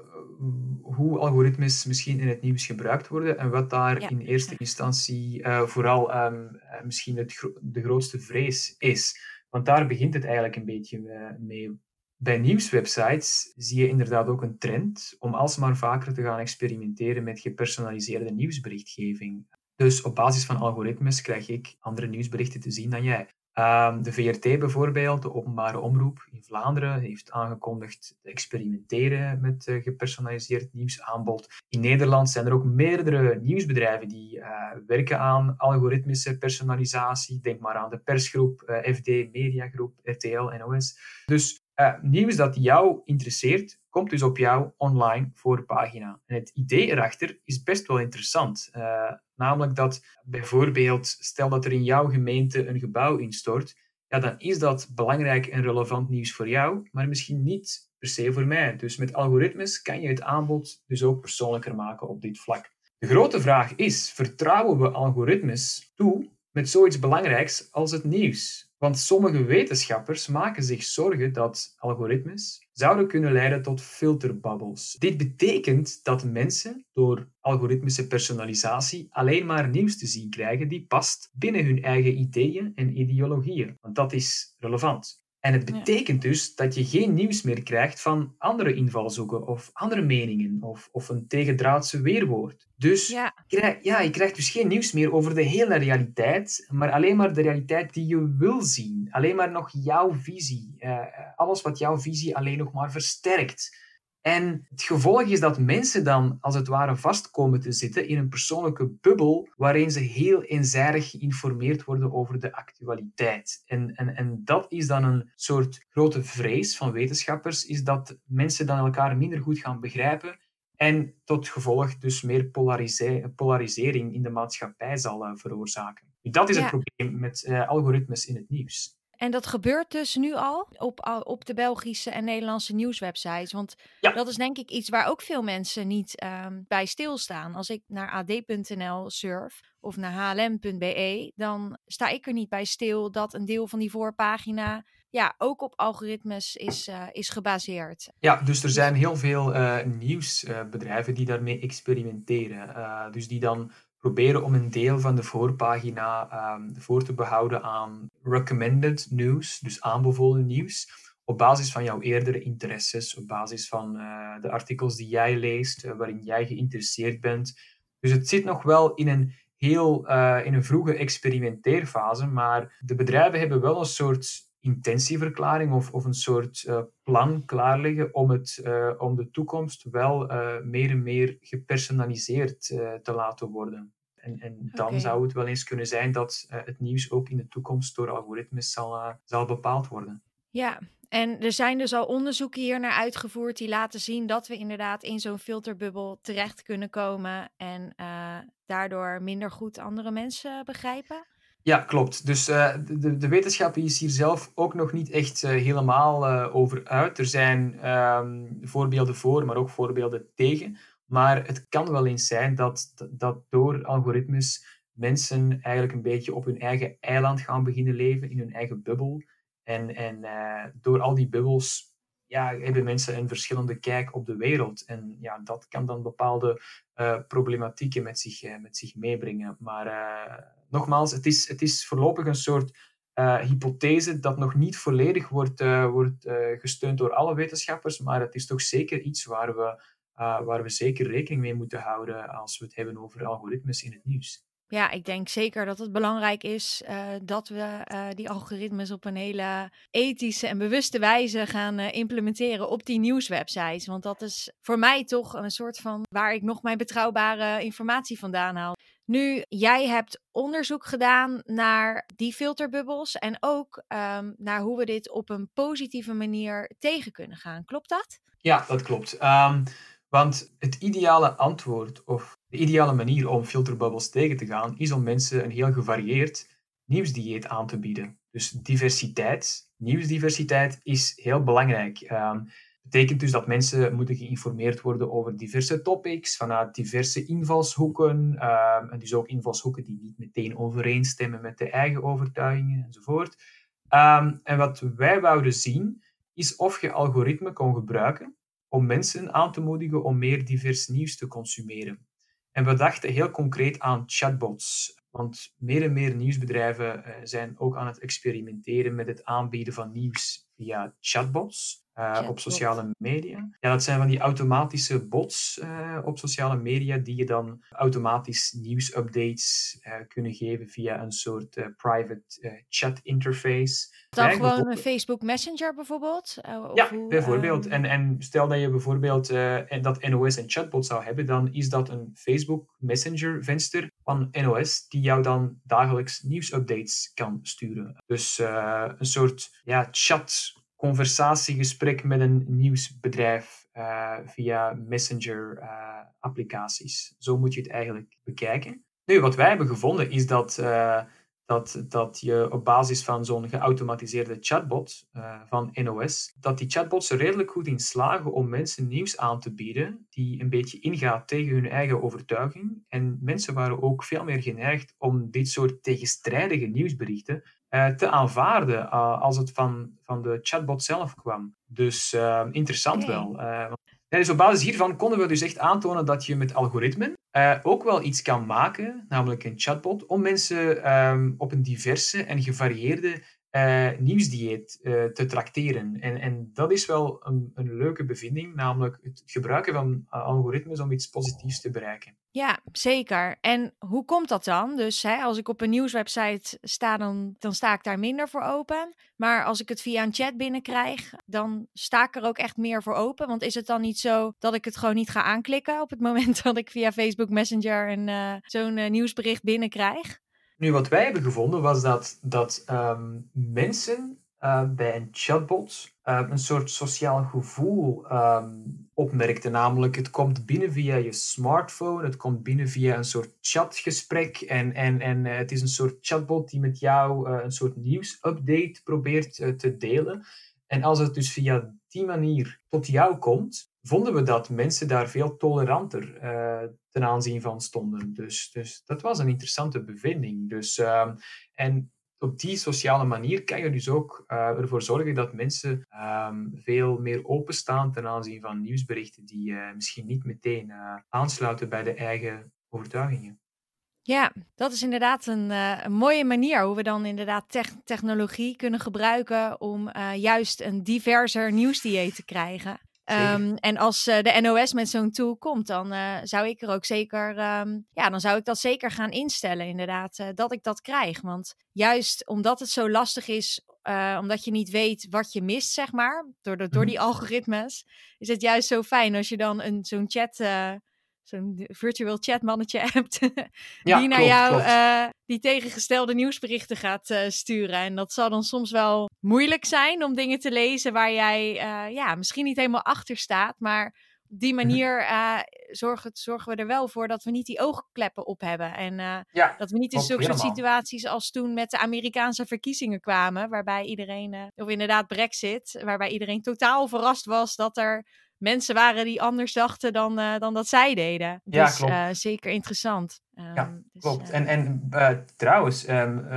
hoe algoritmes misschien in het nieuws gebruikt worden en wat daar ja. in eerste instantie uh, vooral um, misschien het gro de grootste vrees is. Want daar begint het eigenlijk een beetje mee. Bij nieuwswebsites zie je inderdaad ook een trend om alsmaar vaker te gaan experimenteren met gepersonaliseerde nieuwsberichtgeving. Dus op basis van algoritmes krijg ik andere nieuwsberichten te zien dan jij. Um, de VRT bijvoorbeeld, de openbare omroep in Vlaanderen, heeft aangekondigd te experimenteren met uh, gepersonaliseerd nieuwsaanbod. In Nederland zijn er ook meerdere nieuwsbedrijven die uh, werken aan algoritmische personalisatie. Denk maar aan de persgroep, uh, FD Mediagroep, RTL, NOS. Dus nieuws dat jou interesseert, komt dus op jouw online voorpagina. En het idee erachter is best wel interessant. Uh, namelijk dat bijvoorbeeld, stel dat er in jouw gemeente een gebouw instort, ja, dan is dat belangrijk en relevant nieuws voor jou, maar misschien niet per se voor mij. Dus met algoritmes kan je het aanbod dus ook persoonlijker maken op dit vlak. De grote vraag is, vertrouwen we algoritmes toe met zoiets belangrijks als het nieuws? Want sommige wetenschappers maken zich zorgen dat algoritmes zouden kunnen leiden tot filterbubbles. Dit betekent dat mensen door algoritmische personalisatie alleen maar nieuws te zien krijgen die past binnen hun eigen ideeën en ideologieën. Want dat is relevant. En het betekent dus dat je geen nieuws meer krijgt van andere invalshoeken of andere meningen of, of een tegendraadse weerwoord. Dus Ja. je, krijgt, ja, je krijgt dus geen nieuws meer over de hele realiteit, maar alleen maar de realiteit die je wil zien. Alleen maar nog jouw visie. Eh, alles wat jouw visie alleen nog maar versterkt. En het gevolg is dat mensen dan als het ware vast komen te zitten in een persoonlijke bubbel waarin ze heel eenzijdig geïnformeerd worden over de actualiteit. En, en, en dat is dan een soort grote vrees van wetenschappers, is dat mensen dan elkaar minder goed gaan begrijpen en tot gevolg dus meer polarise- polarisering in de maatschappij zal uh, veroorzaken. Dat is Ja. het probleem met uh, algoritmes in het nieuws. En dat gebeurt dus nu al op, op de Belgische en Nederlandse nieuwswebsites. Want Ja. dat is denk ik iets waar ook veel mensen niet um, bij stilstaan. Als ik naar ad.nl surf of naar hlm.be, dan sta ik er niet bij stil dat een deel van die voorpagina ja, ook op algoritmes is, uh, is gebaseerd. Ja, dus er zijn heel veel uh, nieuwsbedrijven die daarmee experimenteren. Uh, dus die dan proberen om een deel van de voorpagina um, voor te behouden aan recommended news, dus aanbevolen nieuws, op basis van jouw eerdere interesses, op basis van uh, de artikels die jij leest, uh, waarin jij geïnteresseerd bent. Dus het zit nog wel in een heel uh, in een vroege experimenteerfase, maar de bedrijven hebben wel een soort intentieverklaring of, of een soort uh, plan klaarliggen om, het, uh, om de toekomst wel uh, meer en meer gepersonaliseerd te laten worden. En, en dan zou het wel eens kunnen zijn dat het nieuws ook in de toekomst door algoritmes zal, zal bepaald worden. Ja, en er zijn dus al onderzoeken hier naar uitgevoerd die laten zien dat we inderdaad in zo'n filterbubbel terecht kunnen komen en daardoor minder goed andere mensen begrijpen. Ja, klopt. Dus uh, de, de wetenschap is hier zelf ook nog niet echt uh, helemaal uh, over uit. Er zijn um, voorbeelden voor, maar ook voorbeelden tegen. Maar het kan wel eens zijn dat, dat door algoritmes mensen eigenlijk een beetje op hun eigen eiland gaan beginnen leven, in hun eigen bubbel. En, en door al die bubbels ja, hebben mensen een verschillende kijk op de wereld. En ja, dat kan dan bepaalde problematieken met zich, met zich meebrengen. Maar nogmaals, het is, het is voorlopig een soort uh, hypothese dat nog niet volledig wordt, uh, wordt uh, gesteund door alle wetenschappers, maar het is toch zeker iets waar we, waar we zeker rekening mee moeten houden als we het hebben over algoritmes in het nieuws. Ja, ik denk zeker dat het belangrijk is dat we die algoritmes op een hele ethische en bewuste wijze gaan implementeren op die nieuwswebsites. Want dat is voor mij toch een soort van waar ik nog mijn betrouwbare informatie vandaan haal. Nu, jij hebt onderzoek gedaan naar die filterbubbels en ook um, naar hoe we dit op een positieve manier tegen kunnen gaan. Klopt dat? Ja, dat klopt. Um, want het ideale antwoord of de ideale manier om filterbubbels tegen te gaan is om mensen een heel gevarieerd nieuwsdieet aan te bieden. Dus diversiteit, nieuwsdiversiteit is heel belangrijk. Um, betekent dus dat mensen moeten geïnformeerd worden over diverse topics, vanuit diverse invalshoeken. Um, en dus ook invalshoeken die niet meteen overeenstemmen met de eigen overtuigingen enzovoort. Um, en wat wij wouden zien, is of je algoritme kon gebruiken om mensen aan te moedigen om meer divers nieuws te consumeren. En we dachten heel concreet aan chatbots. Want meer en meer nieuwsbedrijven uh, zijn ook aan het experimenteren met het aanbieden van nieuws via chatbots. Uh, Chatbot. op sociale media. Ja, dat zijn van die automatische bots uh, op sociale media die je dan automatisch nieuwsupdates uh, kunnen geven via een soort private chat interface. Dan gewoon een Facebook Messenger bijvoorbeeld? Of ja, hoe, bijvoorbeeld. um... En, en stel dat je bijvoorbeeld dat NOS een chatbot zou hebben, dan is dat een Facebook Messenger venster van NOS die jou dan dagelijks nieuwsupdates kan sturen. Dus een soort ja, chat conversatiegesprek met een nieuwsbedrijf uh, via Messenger-applicaties. Uh, Zo moet je het eigenlijk bekijken. Nu, wat wij hebben gevonden is dat, uh, dat, dat je op basis van zo'n geautomatiseerde chatbot van NOS, dat die chatbots er redelijk goed in slagen om mensen nieuws aan te bieden die een beetje ingaat tegen hun eigen overtuiging. En mensen waren ook veel meer geneigd om dit soort tegenstrijdige nieuwsberichten te aanvaarden uh, als het van, van de chatbot zelf kwam. Dus uh, interessant wel. Dus op basis hiervan konden we dus echt aantonen dat je met algoritmen ook wel iets kan maken, namelijk een chatbot, om mensen um, op een diverse en gevarieerde uh, nieuwsdieet uh, te tracteren. En, en dat is wel een, een leuke bevinding, namelijk het gebruiken van algoritmes om iets positiefs te bereiken. Ja, zeker. En hoe komt dat dan? Dus hè, als ik op een nieuwswebsite sta, dan, dan sta ik daar minder voor open. Maar als ik het via een chat binnenkrijg, dan sta ik er ook echt meer voor open. Want is het dan niet zo dat ik het gewoon niet ga aanklikken op het moment dat ik via Facebook Messenger een, zo'n nieuwsbericht binnenkrijg? Nu, wat wij hebben gevonden was dat, dat um, mensen uh, bij een chatbot uh, een soort sociaal gevoel um, opmerkten. Namelijk, het komt binnen via je smartphone, het komt binnen via een soort chatgesprek. En, en, en uh, het is een soort chatbot die met jou een soort nieuwsupdate probeert te delen. En als het dus via die manier tot jou komt, vonden we dat mensen daar veel toleranter uh, ten aanzien van stonden. Dus, dus dat was een interessante bevinding. Dus, uh, en op die sociale manier kan je dus ook uh, ervoor zorgen dat mensen um, veel meer openstaan ten aanzien van nieuwsberichten die misschien niet meteen aansluiten bij de eigen overtuigingen. Ja, dat is inderdaad een, een, mooie manier hoe we dan inderdaad te technologie kunnen gebruiken om juist een diverser nieuwsdieet te krijgen. Um, en als uh, de NOS met zo'n tool komt, dan zou ik er ook zeker, um, ja, dan zou ik dat zeker gaan instellen, inderdaad, dat ik dat krijg. Want juist omdat het zo lastig is, omdat je niet weet wat je mist, zeg maar, door, de, door mhm. die algoritmes, is het juist zo fijn als je dan een, zo'n chat zo'n virtual chatmannetje hebt, die naar jou uh, die tegengestelde nieuwsberichten gaat uh, sturen. En dat zal dan soms wel moeilijk zijn om dingen te lezen waar jij uh, ja, misschien niet helemaal achter staat, maar op die mhm. manier zorgen, zorgen we er wel voor dat we niet die oogkleppen op hebben. En ja, dat we niet in zulke soort situaties als toen met de Amerikaanse verkiezingen kwamen, waarbij iedereen, of inderdaad Brexit, waarbij iedereen totaal verrast was dat er mensen waren die anders dachten dan, uh, dan dat zij deden. Ja, dus klopt. Uh, zeker interessant. Um, ja, dus, klopt. Uh... En, en trouwens, um,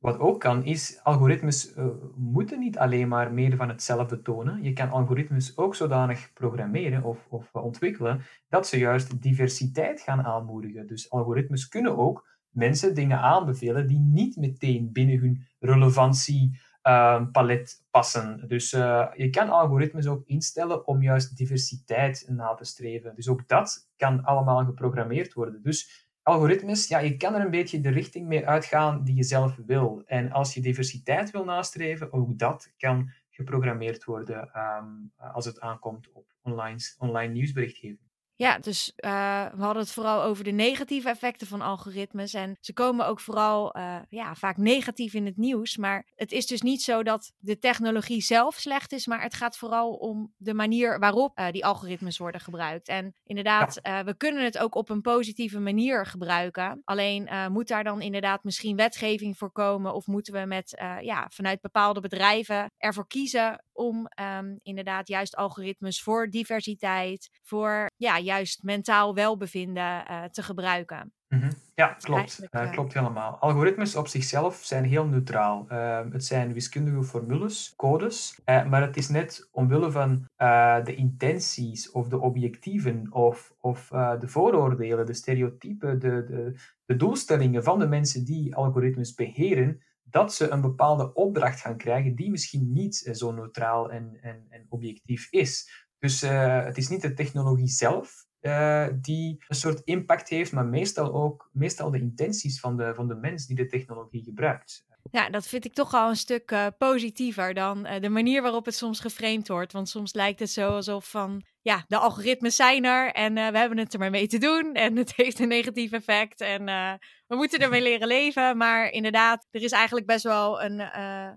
wat ook kan, is algoritmes moeten niet alleen maar meer van hetzelfde tonen. Je kan algoritmes ook zodanig programmeren of, of ontwikkelen dat ze juist diversiteit gaan aanmoedigen. Dus algoritmes kunnen ook mensen dingen aanbevelen die niet meteen binnen hun relevantie uh, palet passen. Dus uh, je kan algoritmes ook instellen om juist diversiteit na te streven. Dus ook dat kan allemaal geprogrammeerd worden. Dus algoritmes, ja, je kan er een beetje de richting mee uitgaan die je zelf wil. En als je diversiteit wil nastreven, ook dat kan geprogrammeerd worden um, als het aankomt op online, online nieuwsberichtgeving. Ja, dus uh, we hadden het vooral over de negatieve effecten van algoritmes. En ze komen ook vooral uh, ja, vaak negatief in het nieuws. Maar het is dus niet zo dat de technologie zelf slecht is. Maar het gaat vooral om de manier waarop uh, die algoritmes worden gebruikt. En inderdaad, we kunnen het ook op een positieve manier gebruiken. Alleen moet daar dan inderdaad misschien wetgeving voor komen. Of moeten we met, ja, vanuit bepaalde bedrijven ervoor kiezen om um, inderdaad juist algoritmes voor diversiteit, voor ja, juist mentaal welbevinden uh, te gebruiken. Mm -hmm. Ja, klopt. Uh, klopt helemaal. Algoritmes op zichzelf zijn heel neutraal. Uh, het zijn wiskundige formules, codes, maar het is net omwille van de intenties of de objectieven of, of de vooroordelen, de stereotypen, de, de, de doelstellingen van de mensen die algoritmes beheren, dat ze een bepaalde opdracht gaan krijgen die misschien niet eh, zo neutraal en, en, en objectief is. Dus uh, het is niet de technologie zelf uh, die een soort impact heeft, maar meestal ook meestal de intenties van de, van de mens die de technologie gebruikt. Ja, dat vind ik toch al een stuk uh, positiever dan de manier waarop het soms geframed wordt. Want soms lijkt het zo alsof van, ja, de algoritmes zijn er en we hebben het er maar mee te doen. En het heeft een negatief effect en we moeten ermee leren leven. Maar inderdaad, er is eigenlijk best wel een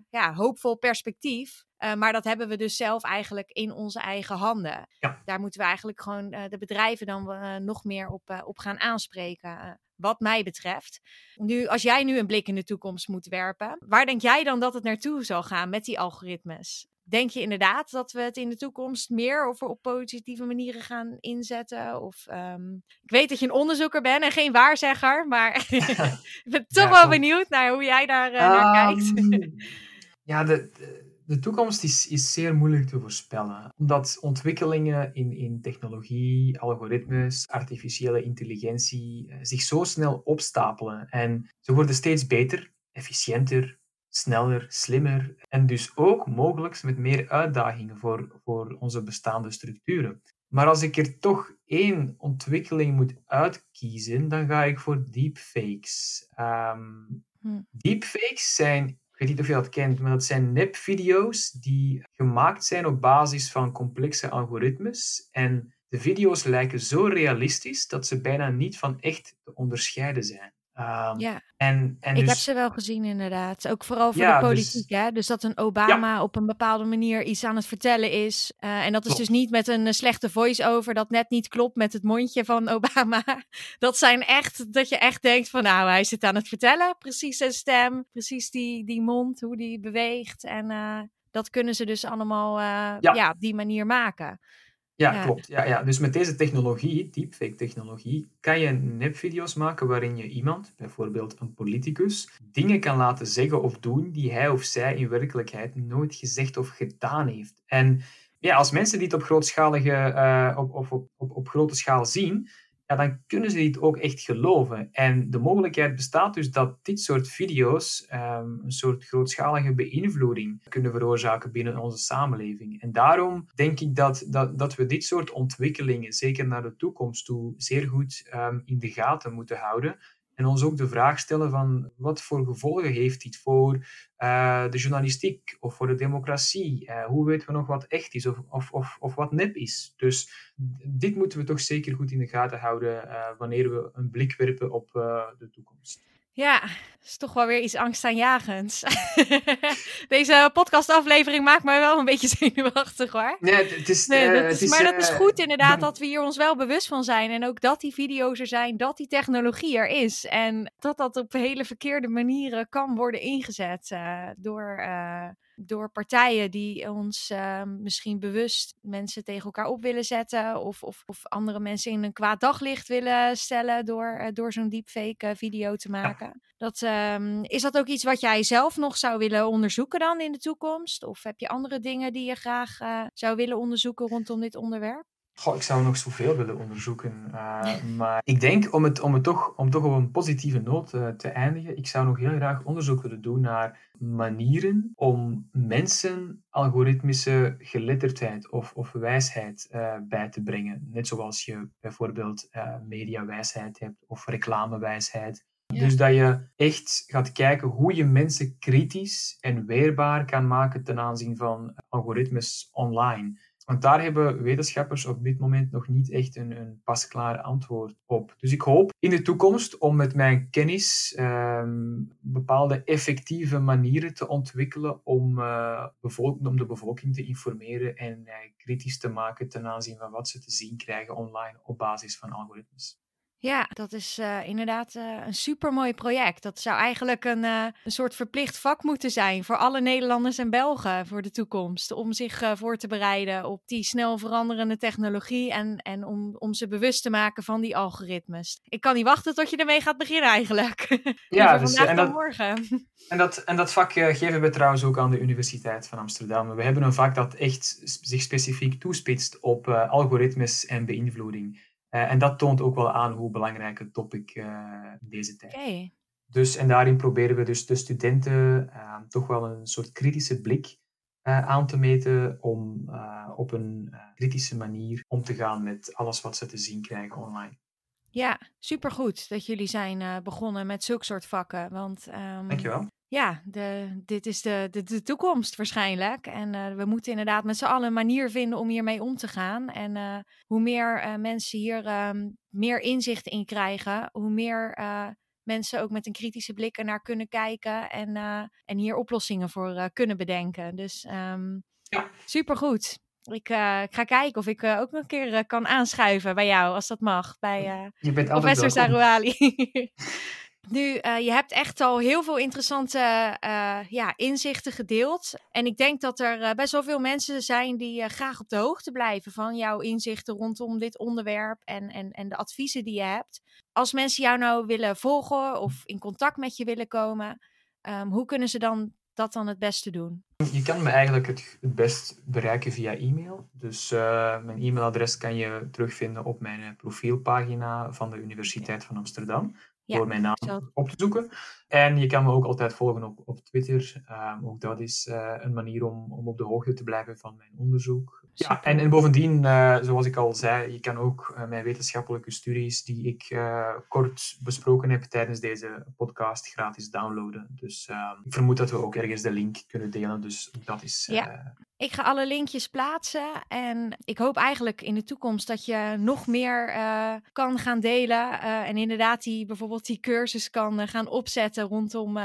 ja, hoopvol perspectief. Maar dat hebben we dus zelf eigenlijk in onze eigen handen. Ja. Daar moeten we eigenlijk gewoon de bedrijven dan nog meer op, op gaan aanspreken wat mij betreft. Nu, als jij nu een blik in de toekomst moet werpen, waar denk jij dan dat het naartoe zal gaan met die algoritmes? Denk je inderdaad dat we het in de toekomst meer of op positieve manieren gaan inzetten? Of, um, ik weet dat je een onderzoeker bent en geen waarzegger, maar ik ben toch wel benieuwd naar hoe jij daar naar um, kijkt. ja, de, de de toekomst is, is zeer moeilijk te voorspellen, omdat ontwikkelingen in, in technologie, algoritmes, artificiële intelligentie eh, zich zo snel opstapelen en ze worden steeds beter, efficiënter, sneller, slimmer en dus ook mogelijk met meer uitdagingen voor, voor onze bestaande structuren. Maar als ik er toch één ontwikkeling moet uitkiezen, dan ga ik voor deepfakes. Um, Deepfakes zijn, weet niet of je dat kent, maar dat zijn nepvideo's die gemaakt zijn op basis van complexe algoritmes. En de video's lijken zo realistisch dat ze bijna niet van echt te onderscheiden zijn. Um, ja. En, en ik heb dus ze wel gezien inderdaad. Ook vooral voor de dus politiek. Dus, hè? dus dat een Obama op een bepaalde manier iets aan het vertellen is. Uh, en dat is dus niet met een eh, slechte voice-over dat net niet klopt met het mondje van Obama. Dat zijn echt, dat je echt denkt van nou, hij zit aan het vertellen. Precies zijn stem, precies die, die mond, hoe die beweegt. En uh, dat kunnen ze dus allemaal uh, ja. ja. op die manier maken. Ja, klopt. Ja, ja. Dus met deze technologie, deepfake-technologie, kan je nepvideo's maken waarin je iemand, bijvoorbeeld een politicus, dingen kan laten zeggen of doen die hij of zij in werkelijkheid nooit gezegd of gedaan heeft. En ja, als mensen dit op, grootschalige, uh, op, op, op, op grote schaal zien, ja, dan kunnen ze dit ook echt geloven. En de mogelijkheid bestaat dus dat dit soort video's um, een soort grootschalige beïnvloeding kunnen veroorzaken binnen onze samenleving. En daarom denk ik dat, dat, dat we dit soort ontwikkelingen, zeker naar de toekomst toe, zeer goed um, in de gaten moeten houden. En ons ook de vraag stellen van wat voor gevolgen heeft dit voor uh, de journalistiek of voor de democratie? Uh, hoe weten we nog wat echt is of, of, of, of wat nep is? Dus dit moeten we toch zeker goed in de gaten houden uh, wanneer we een blik werpen op de toekomst. Ja, dat is toch wel weer iets angstaanjagends. Deze podcastaflevering maakt mij wel een beetje zenuwachtig hoor. Nee, het is, nee, dat is, maar dat is goed inderdaad dat we hier ons wel bewust van zijn. En ook dat die video's er zijn, dat die technologie er is. En dat dat op hele verkeerde manieren kan worden ingezet uh, door... Door partijen die ons uh, misschien bewust mensen tegen elkaar op willen zetten. Of, of, of andere mensen in een kwaad daglicht willen stellen door, uh, door zo'n deepfake uh, video te maken. Dat, um, is dat ook iets wat jij zelf nog zou willen onderzoeken dan in de toekomst? Of heb je andere dingen die je graag eh, zou willen onderzoeken rondom dit onderwerp? Goh, ik zou nog zoveel willen onderzoeken. Uh, maar ik denk, om het, om het toch, om toch op een positieve noot uh, te eindigen, ik zou nog heel graag onderzoek willen doen naar manieren om mensen algoritmische geletterdheid of, of wijsheid uh, bij te brengen. Net zoals je bijvoorbeeld mediawijsheid hebt of reclamewijsheid. Dus dat je echt gaat kijken hoe je mensen kritisch en weerbaar kan maken ten aanzien van algoritmes online. Want daar hebben wetenschappers op dit moment nog niet echt een, een pasklaar antwoord op. Dus ik hoop in de toekomst om met mijn kennis ehm, bepaalde effectieve manieren te ontwikkelen om, uh, om de bevolking te informeren en uh, kritisch te maken ten aanzien van wat ze te zien krijgen online op basis van algoritmes. Ja, dat is uh, inderdaad uh, een supermooi project. Dat zou eigenlijk een, uh, een soort verplicht vak moeten zijn voor alle Nederlanders en Belgen voor de toekomst. Om zich voor te bereiden op die snel veranderende technologie en, en om, om ze bewust te maken van die algoritmes. Ik kan niet wachten tot je ermee gaat beginnen eigenlijk. Ja, dus, vandaag en dat, morgen. En dat, en dat vak geven we trouwens ook aan de Universiteit van Amsterdam. We hebben een vak dat echt zich specifiek toespitst op algoritmes en beïnvloeding. Uh, en dat toont ook wel aan hoe belangrijk het topic uh, deze tijd is. Dus, en daarin proberen we dus de studenten uh, toch wel een soort kritische blik aan te meten om op een kritische manier om te gaan met alles wat ze te zien krijgen online. Ja, supergoed dat jullie zijn begonnen met zulke soort vakken. Want, um, Dankjewel ja, de, dit is de, de, de toekomst waarschijnlijk. En uh, we moeten inderdaad met z'n allen een manier vinden om hiermee om te gaan. En uh, hoe meer uh, mensen hier um, meer inzicht in krijgen, hoe meer mensen ook met een kritische blik ernaar kunnen kijken en, en hier oplossingen voor kunnen bedenken. Dus um, ja. supergoed. Ik, ik, ga kijken of ik ook nog een keer kan aanschuiven bij jou, als dat mag, bij professor Sarouali. Nu, uh, je hebt echt al heel veel interessante uh, ja, inzichten gedeeld. En ik denk dat er uh, best wel veel mensen zijn die graag op de hoogte blijven van jouw inzichten rondom dit onderwerp en, en, en de adviezen die je hebt. Als mensen jou nou willen volgen of in contact met je willen komen, um, hoe kunnen ze dan dat dan het beste doen? Je kan me eigenlijk het, het best bereiken via e-mail. Dus mijn e-mailadres kan je terugvinden op mijn profielpagina van de Universiteit van Amsterdam. Door mijn naam op te zoeken. En je kan me ook altijd volgen op, op Twitter. Ehm, ook dat is uh, een manier om, om op de hoogte te blijven van mijn onderzoek. Ja, en, en bovendien, uh, zoals ik al zei, je kan ook uh, mijn wetenschappelijke studies die ik kort besproken heb tijdens deze podcast gratis downloaden. Dus ehm, ik vermoed dat we ook ergens de link kunnen delen. Dus dat is ja. Ik ga alle linkjes plaatsen en ik hoop eigenlijk in de toekomst dat je nog meer kan gaan delen. En inderdaad die, bijvoorbeeld die cursus kan gaan opzetten rondom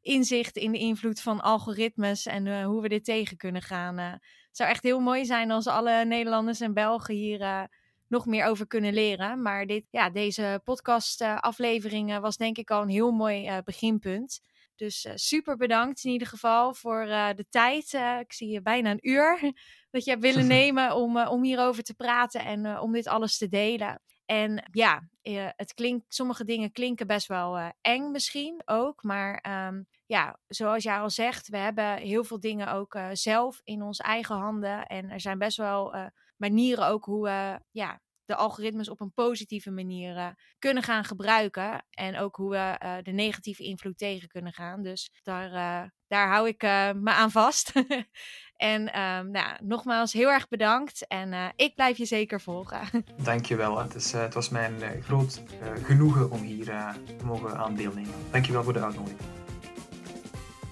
inzicht in de invloed van algoritmes en hoe we dit tegen kunnen gaan. Het zou echt heel mooi zijn als alle Nederlanders en Belgen hier nog meer over kunnen leren. Maar dit, ja, deze podcast aflevering was denk ik al een heel mooi beginpunt. Dus super bedankt in ieder geval voor de tijd. Ik zie je bijna een uur dat je hebt willen nemen om, om hierover te praten en om dit alles te delen. En ja, het klinkt, sommige dingen klinken best wel eng misschien ook. Maar um, ja, zoals jij al zegt, we hebben heel veel dingen ook zelf in onze eigen handen. En er zijn best wel manieren ook hoe we ja, de algoritmes op een positieve manier uh, kunnen gaan gebruiken. En ook hoe we de negatieve invloed tegen kunnen gaan. Dus daar, daar hou ik me aan vast. en um, nou, nogmaals heel erg bedankt. En ik blijf je zeker volgen. Dankjewel. Het, is, het was mijn groot genoegen om hier te mogen aan deelnemen. Dankjewel voor de uitnodiging.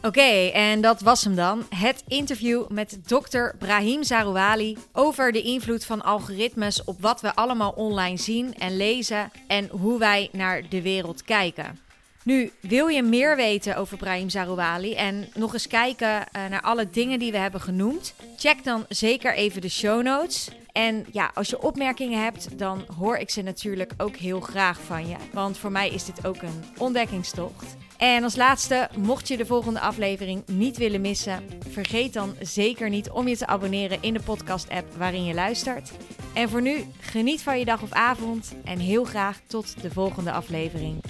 Oké, en dat was hem dan. Het interview met dokter Brahim Zarouali over de invloed van algoritmes op wat we allemaal online zien en lezen en hoe wij naar de wereld kijken. Nu, wil je meer weten over Brahim Zarouali en nog eens kijken uh, naar alle dingen die we hebben genoemd? Check dan zeker even de show notes. En ja, als je opmerkingen hebt, dan hoor ik ze natuurlijk ook heel graag van je. Want voor mij is dit ook een ontdekkingstocht. En als laatste, mocht je de volgende aflevering niet willen missen, vergeet dan zeker niet om je te abonneren in de podcast-app waarin je luistert. En voor nu, geniet van je dag of avond en heel graag tot de volgende aflevering.